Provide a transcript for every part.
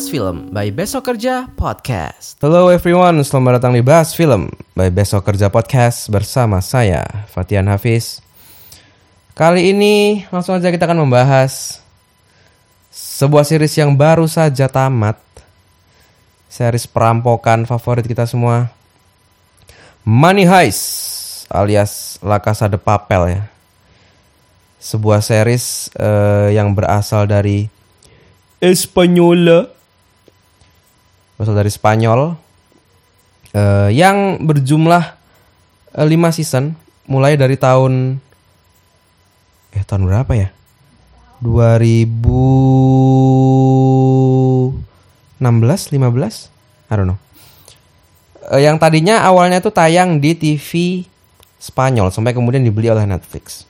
Bahas Film by Besok Kerja Podcast. Hello everyone, selamat datang di Bahas Film by Besok Kerja Podcast bersama saya, Fatian Hafiz. Kali ini langsung aja kita akan membahas sebuah series yang baru saja tamat. Series perampokan favorit kita semua. Money Heist alias La Casa de Papel ya. Sebuah series eh, yang berasal dari Espanyola. Berasal dari Spanyol. eh, yang berjumlah 5 season mulai dari tahun eh tahun berapa ya? 2016 15 I don't know. Eh, yang tadinya awalnya tuh tayang di TV Spanyol sampai kemudian dibeli oleh Netflix.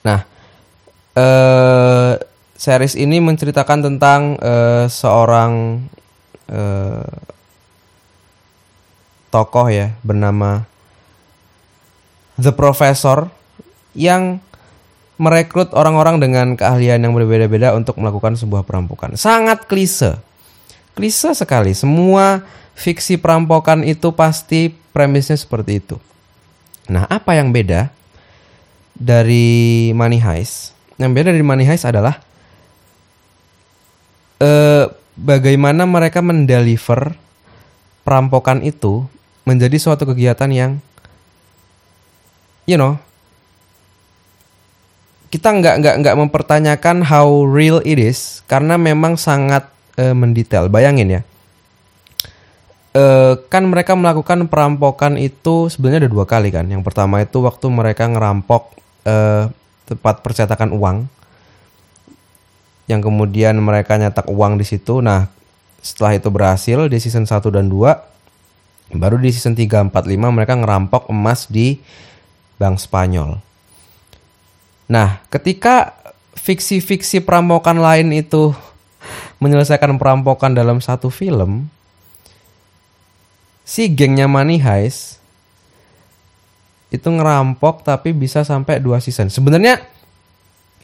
Nah, eh series ini menceritakan tentang eh, seorang eh, tokoh ya bernama The Professor yang merekrut orang-orang dengan keahlian yang berbeda-beda untuk melakukan sebuah perampokan. Sangat klise. Klise sekali. Semua fiksi perampokan itu pasti premisnya seperti itu. Nah, apa yang beda dari Money Heist? Yang beda dari Money Heist adalah eh, bagaimana mereka mendeliver perampokan itu menjadi suatu kegiatan yang you know kita nggak nggak nggak mempertanyakan how real it is karena memang sangat eh, mendetail. Bayangin ya. Eh, kan mereka melakukan perampokan itu sebenarnya ada dua kali kan. Yang pertama itu waktu mereka ngerampok eh, tempat percetakan uang yang kemudian mereka nyetak uang di situ. Nah, setelah itu berhasil di season 1 dan 2, baru di season 3, 4, 5 mereka ngerampok emas di Bank Spanyol. Nah, ketika fiksi-fiksi perampokan lain itu menyelesaikan perampokan dalam satu film, si gengnya Money Heist itu ngerampok tapi bisa sampai dua season. Sebenarnya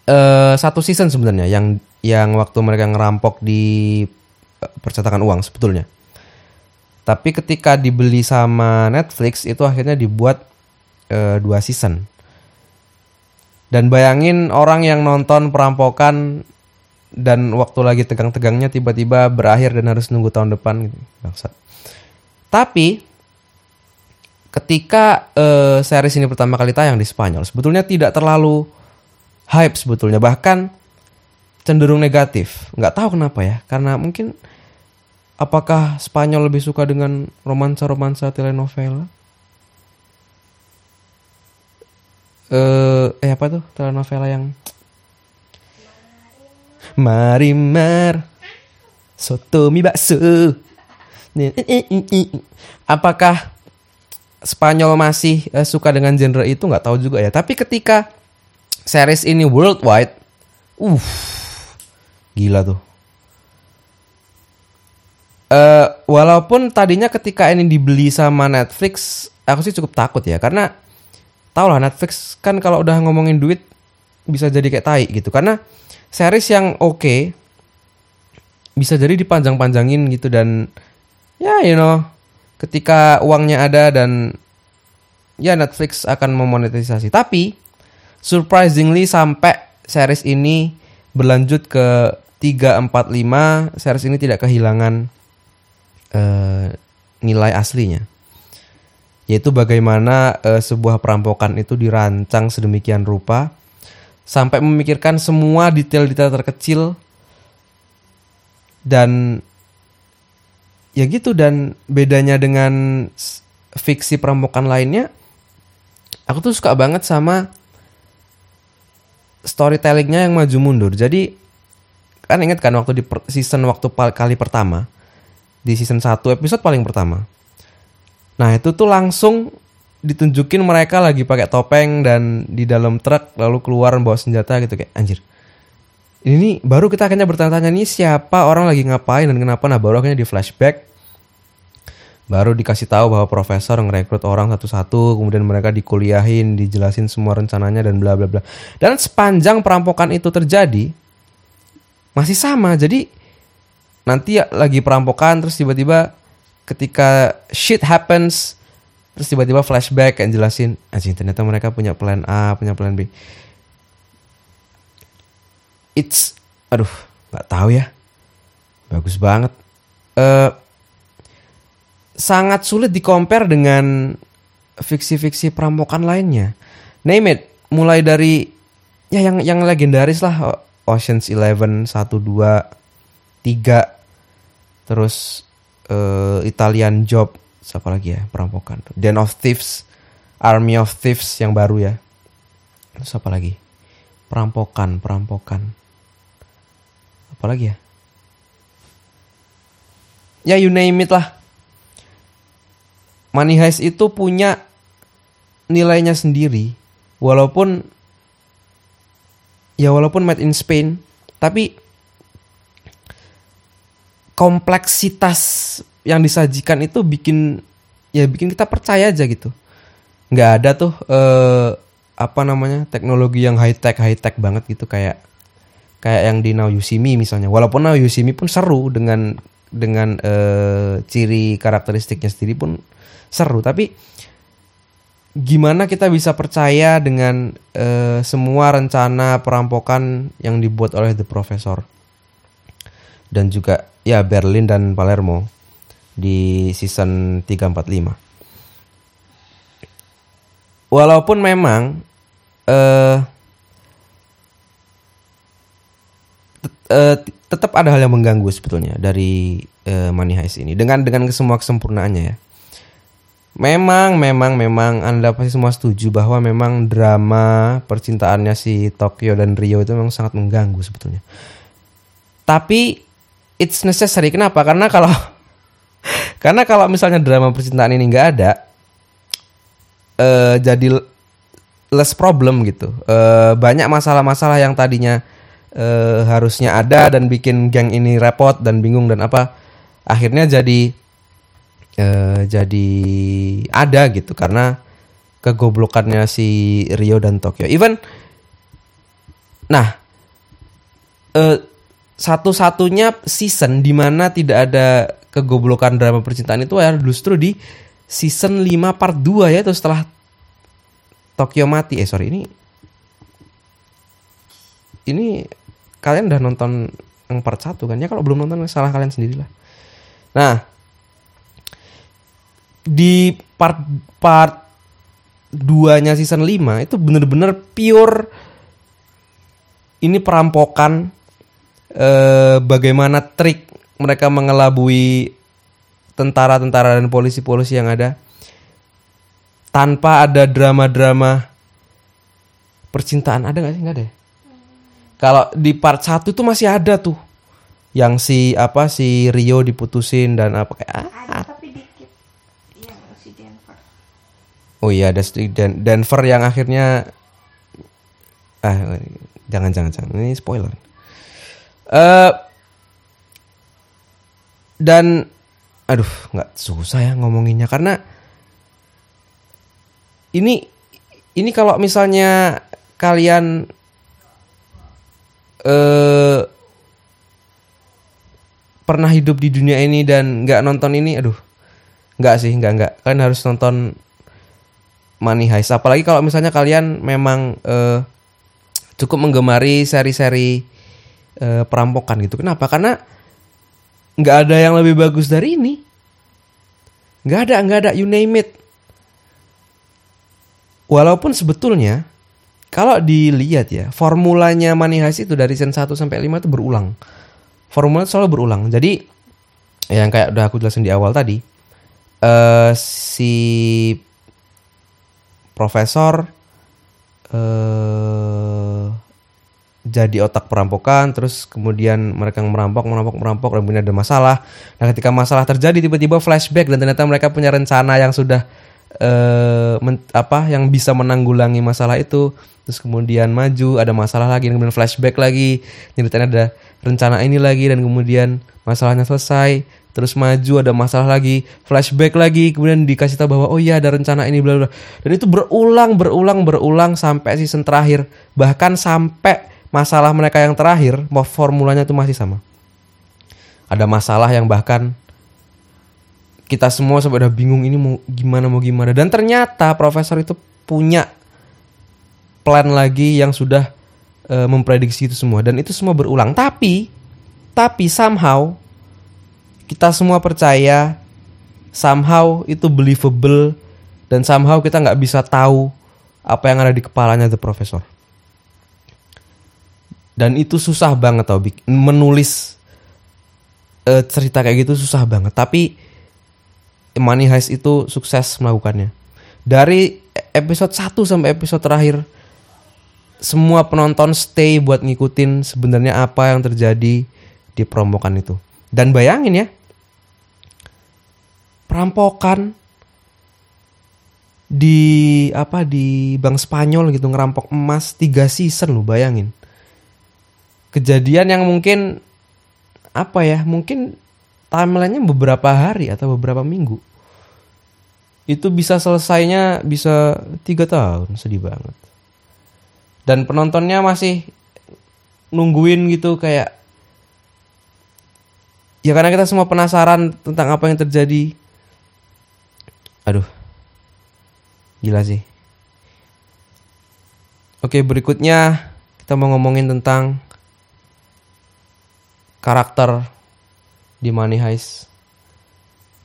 eh, satu season sebenarnya yang yang waktu mereka ngerampok di eh, percetakan uang sebetulnya. Tapi ketika dibeli sama Netflix itu akhirnya dibuat eh, dua season. Dan bayangin orang yang nonton perampokan dan waktu lagi tegang-tegangnya tiba-tiba berakhir dan harus nunggu tahun depan gitu. Bangsat. Tapi ketika eh, series ini pertama kali tayang di Spanyol sebetulnya tidak terlalu hype sebetulnya bahkan cenderung negatif. Nggak tahu kenapa ya karena mungkin apakah Spanyol lebih suka dengan romansa romansa telenovela? Eh eh apa tuh? Telenovela yang Marimar Soto mi bakso. Apakah Spanyol masih eh, suka dengan genre itu? Nggak tahu juga ya. Tapi ketika series ini worldwide, uh, gila tuh. Eh, walaupun tadinya ketika ini dibeli sama Netflix, aku sih cukup takut ya. Karena tau lah Netflix kan kalau udah ngomongin duit bisa jadi kayak tai gitu. Karena series yang oke bisa jadi dipanjang-panjangin gitu dan ya you know ketika uangnya ada dan ya Netflix akan memonetisasi. Tapi surprisingly sampai series ini berlanjut ke 3 4 5 series ini tidak kehilangan eh, nilai aslinya. Yaitu bagaimana eh, sebuah perampokan itu dirancang sedemikian rupa sampai memikirkan semua detail-detail terkecil dan ya gitu dan bedanya dengan fiksi perampokan lainnya aku tuh suka banget sama storytellingnya yang maju mundur. Jadi kan inget kan waktu di per- season waktu kali pertama? Di season 1 episode paling pertama. Nah itu tuh langsung ditunjukin mereka lagi pakai topeng dan di dalam truk lalu keluar bawa senjata gitu kayak anjir ini baru kita akhirnya bertanya-tanya nih siapa? Orang lagi ngapain dan kenapa? Nah baru akhirnya di flashback. Baru dikasih tahu bahwa profesor ngerekrut orang satu-satu kemudian mereka dikuliahin dijelasin semua rencananya dan bla bla bla. Dan sepanjang perampokan itu terjadi masih sama jadi nanti ya lagi perampokan terus tiba-tiba ketika shit happens terus tiba-tiba flashback kayak jelasin anjing ternyata mereka punya plan A punya plan B. It's aduh nggak tahu ya. Bagus banget. Eh sangat sulit di compare dengan fiksi-fiksi perampokan lainnya. Name it mulai dari ya yang yang legendaris lah Ocean's Eleven satu dua tiga. Terus eh, Italian Job siapa lagi ya perampokan Den of Thieves Army of Thieves yang baru ya. Terus apa lagi? Perampokan perampokan. Apa lagi ya? Ya you name it lah. Money Heist itu punya nilainya sendiri. Walaupun ya walaupun made in Spain tapi kompleksitas yang disajikan itu bikin ya bikin kita percaya aja gitu. Nggak ada tuh eh, apa namanya teknologi yang high tech high tech banget gitu kayak kayak yang di Now You misalnya. Walaupun Now You pun seru dengan dengan eh, ciri karakteristiknya sendiri pun seru tapi gimana kita bisa percaya dengan eh, semua rencana perampokan yang dibuat oleh The Professor dan juga ya Berlin dan Palermo di season 345. Walaupun memang eh, tetap ada hal yang mengganggu sebetulnya dari eh, Money Heist ini dengan dengan semua kesempurnaannya ya. Memang, memang, memang Anda pasti semua setuju bahwa memang drama percintaannya si Tokyo dan Rio itu memang sangat mengganggu sebetulnya. Tapi it's necessary. Kenapa? Karena kalau karena kalau misalnya drama percintaan ini nggak ada, eh jadi less problem gitu. Eh banyak masalah-masalah yang tadinya eh, harusnya ada dan bikin geng ini repot dan bingung dan apa, akhirnya jadi eh, jadi ada gitu karena kegoblokannya si Rio dan Tokyo. Even nah eh, satu-satunya season di mana tidak ada kegoblokan drama percintaan itu adalah justru di season 5 part 2 ya itu setelah Tokyo mati. Eh sorry ini ini kalian udah nonton yang part 1 kan ya kalau belum nonton salah kalian sendirilah. Nah, di part part 2-nya season 5 itu bener-bener pure ini perampokan eh, bagaimana trik mereka mengelabui tentara-tentara dan polisi-polisi yang ada tanpa ada drama-drama percintaan ada nggak sih nggak ada ya? kalau di part 1 tuh masih ada tuh yang si apa si Rio diputusin dan apa kayak ah, Ada tapi dikit. Yang si Denver. Oh iya ada Dan Denver yang akhirnya ah jangan jangan jangan ini spoiler. Eh dan aduh nggak susah ya ngomonginnya karena ini ini kalau misalnya kalian eh pernah hidup di dunia ini dan nggak nonton ini aduh nggak sih nggak nggak kalian harus nonton Money Heist. Apalagi kalau misalnya kalian memang eh, cukup menggemari seri-seri eh, perampokan gitu. Kenapa? Karena nggak ada yang lebih bagus dari ini. Nggak ada nggak ada. You name it. Walaupun sebetulnya kalau dilihat ya formulanya Money Heist itu dari season 1 sampai 5 itu berulang. Formula selalu berulang. Jadi yang kayak udah aku jelasin di awal tadi eh si profesor eh jadi otak perampokan terus kemudian mereka merampok merampok merampok dan kemudian ada masalah. Nah ketika masalah terjadi tiba-tiba flashback dan ternyata mereka punya rencana yang sudah eh men- apa yang bisa menanggulangi masalah itu. Terus kemudian maju ada masalah lagi kemudian flashback lagi. Nyeritain ada rencana ini lagi dan kemudian masalahnya selesai terus maju ada masalah lagi flashback lagi kemudian dikasih tahu bahwa oh iya ada rencana ini bla bla dan itu berulang berulang berulang sampai season terakhir. Bahkan sampai masalah mereka yang terakhir mau formulanya itu masih sama. Ada masalah yang bahkan kita semua sampai udah bingung ini mau gimana mau gimana. Dan ternyata profesor itu punya plan lagi yang sudah eh, memprediksi itu semua. Dan itu semua berulang. Tapi tapi somehow kita semua percaya somehow itu believable dan somehow kita nggak bisa tahu apa yang ada di kepalanya the professor. Dan itu susah banget tau menulis eh, cerita kayak gitu susah banget. Tapi Money Heist itu sukses melakukannya. Dari episode 1 sampai episode terakhir semua penonton stay buat ngikutin sebenarnya apa yang terjadi di perampokan itu. Dan bayangin ya perampokan di apa di Bank Spanyol gitu ngerampok emas tiga season lu bayangin. Kejadian yang mungkin apa ya mungkin timelinenya beberapa hari atau beberapa minggu. Itu bisa selesainya bisa tiga tahun sedih banget. Dan penontonnya masih nungguin gitu kayak ya karena kita semua penasaran tentang apa yang terjadi aduh gila sih oke berikutnya kita mau ngomongin tentang karakter di Money Heist.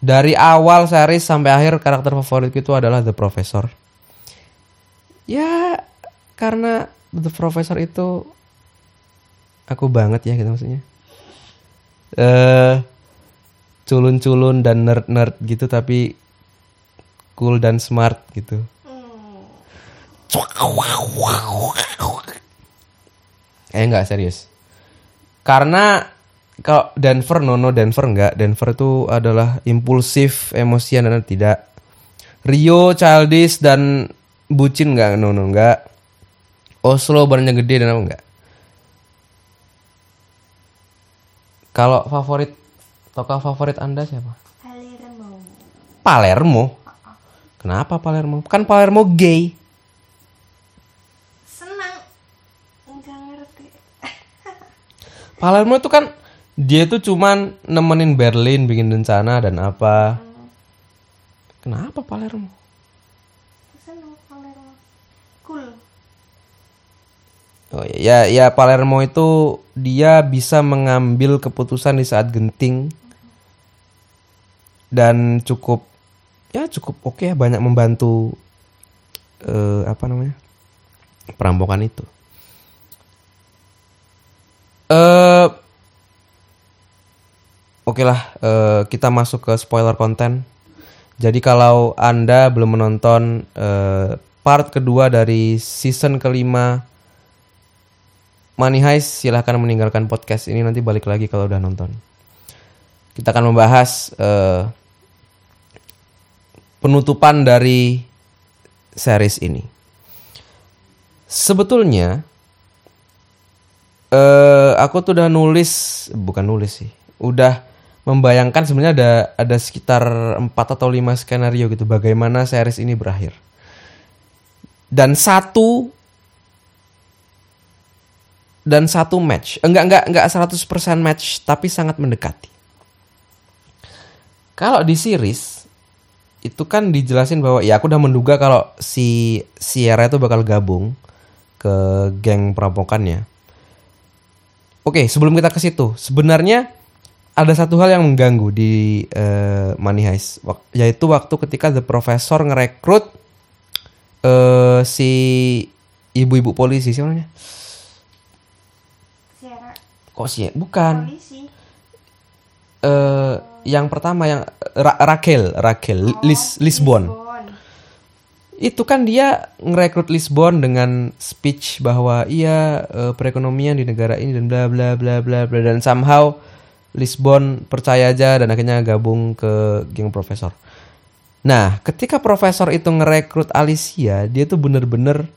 Dari awal series sampai akhir karakter favoritku itu adalah The Professor. Ya karena The Professor itu aku banget ya gitu maksudnya. Eh culun-culun dan nerd-nerd gitu tapi cool dan smart gitu. Eh enggak serius. Karena kalau Denver nono Denver enggak Denver itu adalah impulsif emosian dan tidak Rio childish dan bucin enggak nono enggak Oslo badannya gede dan apa enggak kalau favorit tokoh favorit anda siapa Palermo. Palermo kenapa Palermo kan Palermo gay Senang. Enggak ngerti. Palermo itu kan dia itu cuman nemenin Berlin bikin rencana dan apa kenapa Palermo Senang Palermo. Cool. Oh ya, ya Palermo itu dia bisa mengambil keputusan di saat genting dan cukup ya cukup oke ya banyak membantu eh, apa namanya perampokan itu. Eh Oke lah, eh, kita masuk ke spoiler konten. Jadi kalau anda belum menonton eh, part kedua dari season kelima Money Heist, silahkan meninggalkan podcast ini nanti balik lagi kalau udah nonton. Kita akan membahas eh, penutupan dari series ini. Sebetulnya eh aku tuh udah nulis, bukan nulis sih, udah membayangkan sebenarnya ada ada sekitar 4 atau 5 skenario gitu bagaimana series ini berakhir. Dan satu dan satu match. Enggak enggak enggak 100% match tapi sangat mendekati. Kalau di series itu kan dijelasin bahwa ya aku udah menduga kalau si Sierra itu bakal gabung ke geng perampokannya. Oke, sebelum kita ke situ, sebenarnya ada satu hal yang mengganggu di uh, Money Heist, yaitu waktu ketika The Professor ngerekrut eh si ibu-ibu polisi siapa namanya? Sierra. Kok sih? Bukan. Polisi. Eh yang pertama yang Ra- Raquel, Raquel, Oh, Lis, Lisbon. Lisbon. Itu kan dia ngerekrut Lisbon dengan speech bahwa iya eh, perekonomian di negara ini dan bla bla bla bla bla dan somehow Lisbon percaya aja dan akhirnya gabung ke geng profesor. Nah, ketika profesor itu ngerekrut Alicia, dia tuh bener-bener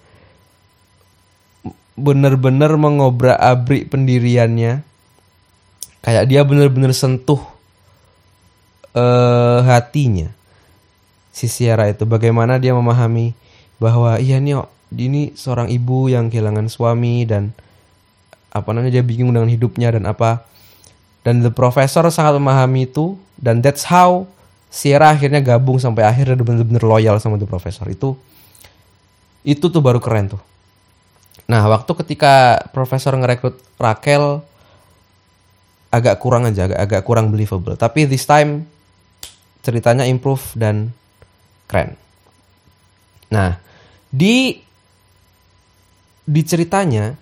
bener-bener mengobrak-abrik pendiriannya. Kayak dia bener-bener sentuh eh hatinya. Si Sierra itu bagaimana dia memahami bahwa iya nih oh, ini seorang ibu yang kehilangan suami dan apa namanya dia bingung dengan hidupnya dan apa. Dan The Professor sangat memahami itu dan that's how Sierra akhirnya gabung sampai akhirnya bener-bener loyal sama The Professor itu. Itu tuh baru keren tuh. Nah, waktu ketika Profesor ngerekrut Raquel agak kurang aja, agak, agak kurang believable. Tapi this time ceritanya improve dan keren. Nah, di di ceritanya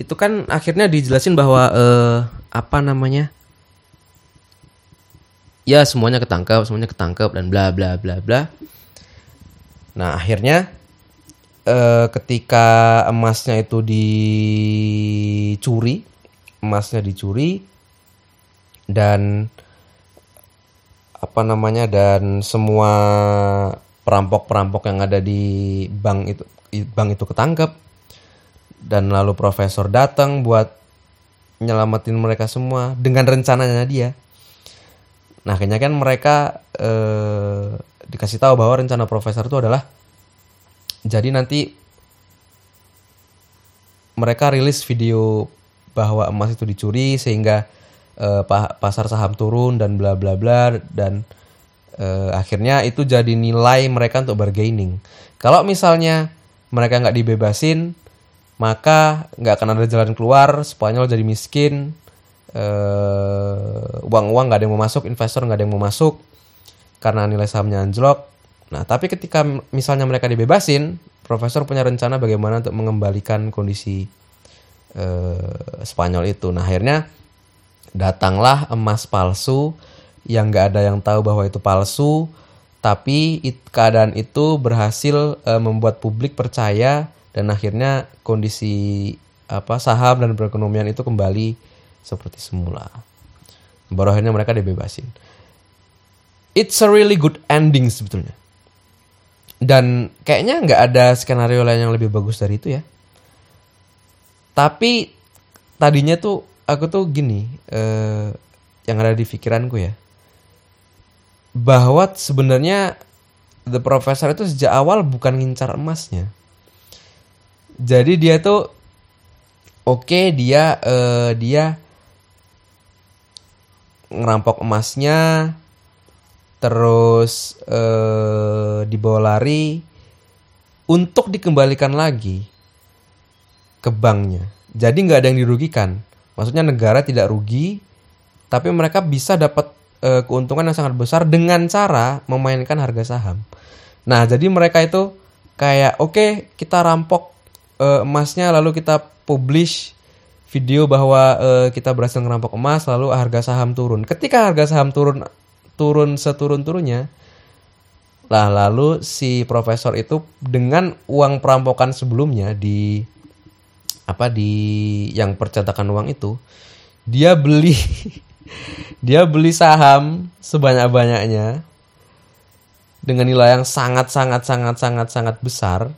itu kan akhirnya dijelasin bahwa eh, apa namanya? Ya semuanya ketangkep, semuanya ketangkep dan bla bla bla bla. Nah, akhirnya eh, ketika emasnya itu dicuri, emasnya dicuri dan apa namanya dan semua perampok-perampok yang ada di bank itu bank itu ketangkep dan lalu profesor datang buat nyelamatin mereka semua dengan rencananya dia. Nah, akhirnya kan mereka eh, dikasih tahu bahwa rencana profesor itu adalah jadi nanti mereka rilis video bahwa emas itu dicuri sehingga eh, pa- pasar saham turun dan bla bla bla dan eh, akhirnya itu jadi nilai mereka untuk bargaining. Kalau misalnya mereka nggak dibebasin, maka nggak akan ada jalan keluar. Spanyol jadi miskin, eh, uang-uang nggak ada yang mau masuk, investor nggak ada yang mau masuk karena nilai sahamnya anjlok. Nah, tapi ketika misalnya mereka dibebasin, profesor punya rencana bagaimana untuk mengembalikan kondisi eh, Spanyol itu. Nah, akhirnya datanglah emas palsu yang nggak ada yang tahu bahwa itu palsu, tapi it- keadaan itu berhasil eh, membuat publik percaya dan akhirnya kondisi apa saham dan perekonomian itu kembali seperti semula. Baru akhirnya mereka dibebasin. It's a really good ending sebetulnya. Dan kayaknya nggak ada skenario lain yang lebih bagus dari itu ya. Tapi tadinya tuh aku tuh gini, eh, yang ada di pikiranku ya, bahwa sebenarnya The Professor itu sejak awal bukan ngincar emasnya. Jadi dia tuh oke dia eh, dia ngerampok emasnya, terus eh, dibawa lari untuk dikembalikan lagi ke banknya. Jadi nggak ada yang dirugikan. Maksudnya negara tidak rugi, tapi mereka bisa dapat eh, keuntungan yang sangat besar dengan cara memainkan harga saham. Nah, jadi mereka itu kayak oke kita rampok eh, emasnya lalu kita publish video bahwa eh, kita berhasil ngerampok emas lalu harga saham turun. Ketika harga saham turun turun seturun-turunnya lah lalu si profesor itu dengan uang perampokan sebelumnya di apa di yang percetakan uang itu dia beli dia beli saham sebanyak-banyaknya dengan nilai yang sangat sangat sangat sangat sangat besar.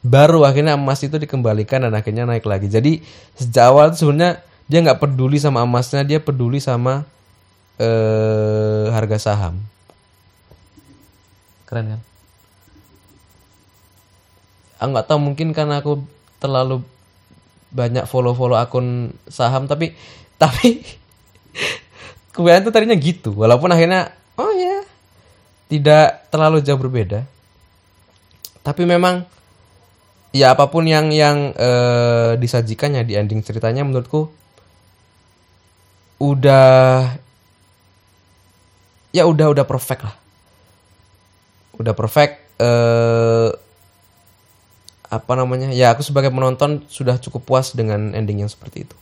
Baru akhirnya emas itu dikembalikan dan akhirnya naik lagi. Jadi sejak awal sebenarnya dia nggak peduli sama emasnya dia peduli sama eh, harga saham. Keren kan? Aku nggak tahu mungkin karena aku terlalu banyak follow-follow akun saham tapi tapi kebanyakan tuh tadinya gitu walaupun akhirnya oh ya tidak terlalu jauh berbeda. Tapi memang ya apa pun yang yang eh, disajikannya di ending ceritanya menurutku udah ya udah udah perfect lah. Udah perfect eh apa namanya ya aku sebagai penonton sudah cukup puas dengan ending yang seperti itu.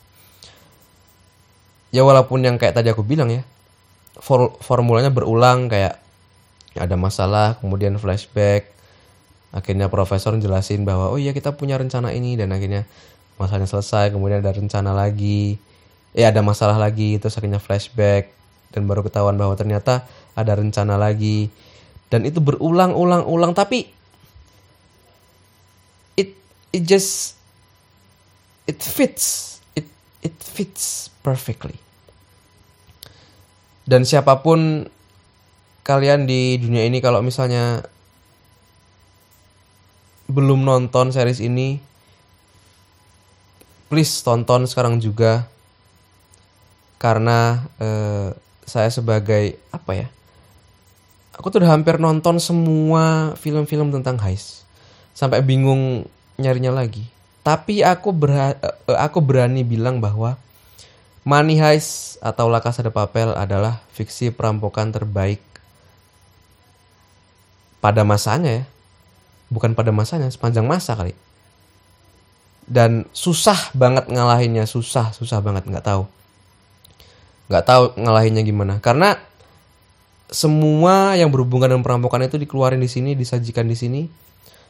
Ya walaupun yang kayak tadi aku bilang ya for- formulanya berulang kayak ada masalah kemudian flashback akhirnya profesor jelasin bahwa oh iya kita punya rencana ini dan akhirnya masalahnya selesai kemudian ada rencana lagi eh ada masalah lagi terus akhirnya flashback dan baru ketahuan bahwa ternyata ada rencana lagi. Dan itu berulang-ulang-ulang tapi it just it fits it it fits perfectly dan siapa pun kalian di dunia ini kalau misalnya belum nonton series ini please tonton sekarang juga karena eh, saya sebagai apa ya? Aku tuh udah hampir nonton semua film-film tentang heist. Sampai bingung nyarinya lagi. Tapi aku berha- eh, aku berani bilang bahwa Money Heist atau La Casa de Papel adalah fiksi perampokan terbaik pada masanya ya. Bukan pada masanya, sepanjang masa kali. Dan susah banget ngalahinnya, susah, susah banget nggak tahu. Nggak tahu ngalahinnya gimana. Karena semua yang berhubungan dengan perampokan itu dikeluarin di sini, disajikan di sini.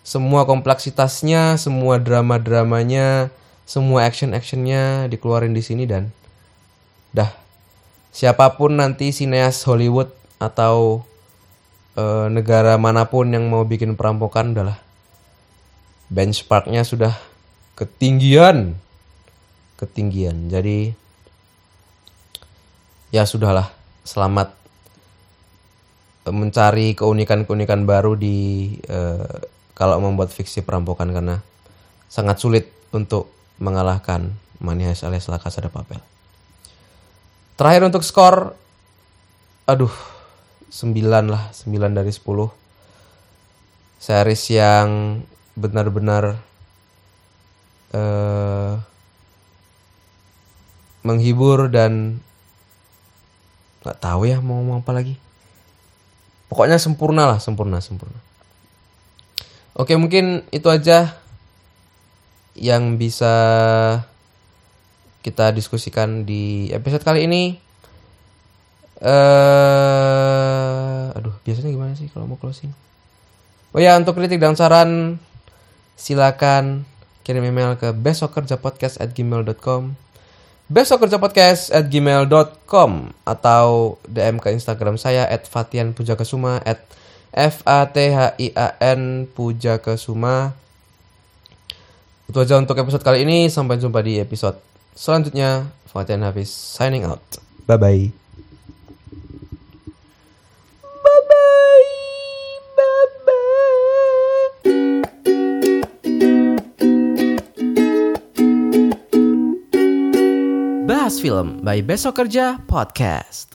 Semua kompleksitasnya, semua drama-dramanya, semua action-actionnya dikeluarin di sini dan dah. Siapa pun nanti sineas Hollywood atau eh, negara mana pun yang mau bikin perampokan udahlah. Benchmarknya sudah ketinggian. Ketinggian. Jadi ya sudahlah. Selamat eh, mencari keunikan-keunikan baru di eh, kalau membuat fiksi perampokan karena sangat sulit untuk mengalahkan Heist alias La Casa Papel. Terakhir untuk skor aduh 9 lah, 9 dari 10. Series yang benar-benar eh menghibur dan nggak tahu ya mau ngomong apa lagi. Pokoknya sempurna lah, sempurna, sempurna. Oke, mungkin itu aja yang bisa kita diskusikan di episode kali ini. eh aduh, biasanya gimana sih kalau mau closing? Oh ya, untuk kritik dan saran silakan kirim email ke besokkerjapodcast@gmail.com besokkerjapodcast@gmail.com atau DM ke Instagram saya @fatianpujakesuma F A T H I A N Pujakesuma. Itu aja untuk episode kali ini. Sampai jumpa di episode selanjutnya. Fatian Hafiz signing out. Bye bye. Bye bye. Bye bye. Bahas Film by Besok Kerja Podcast.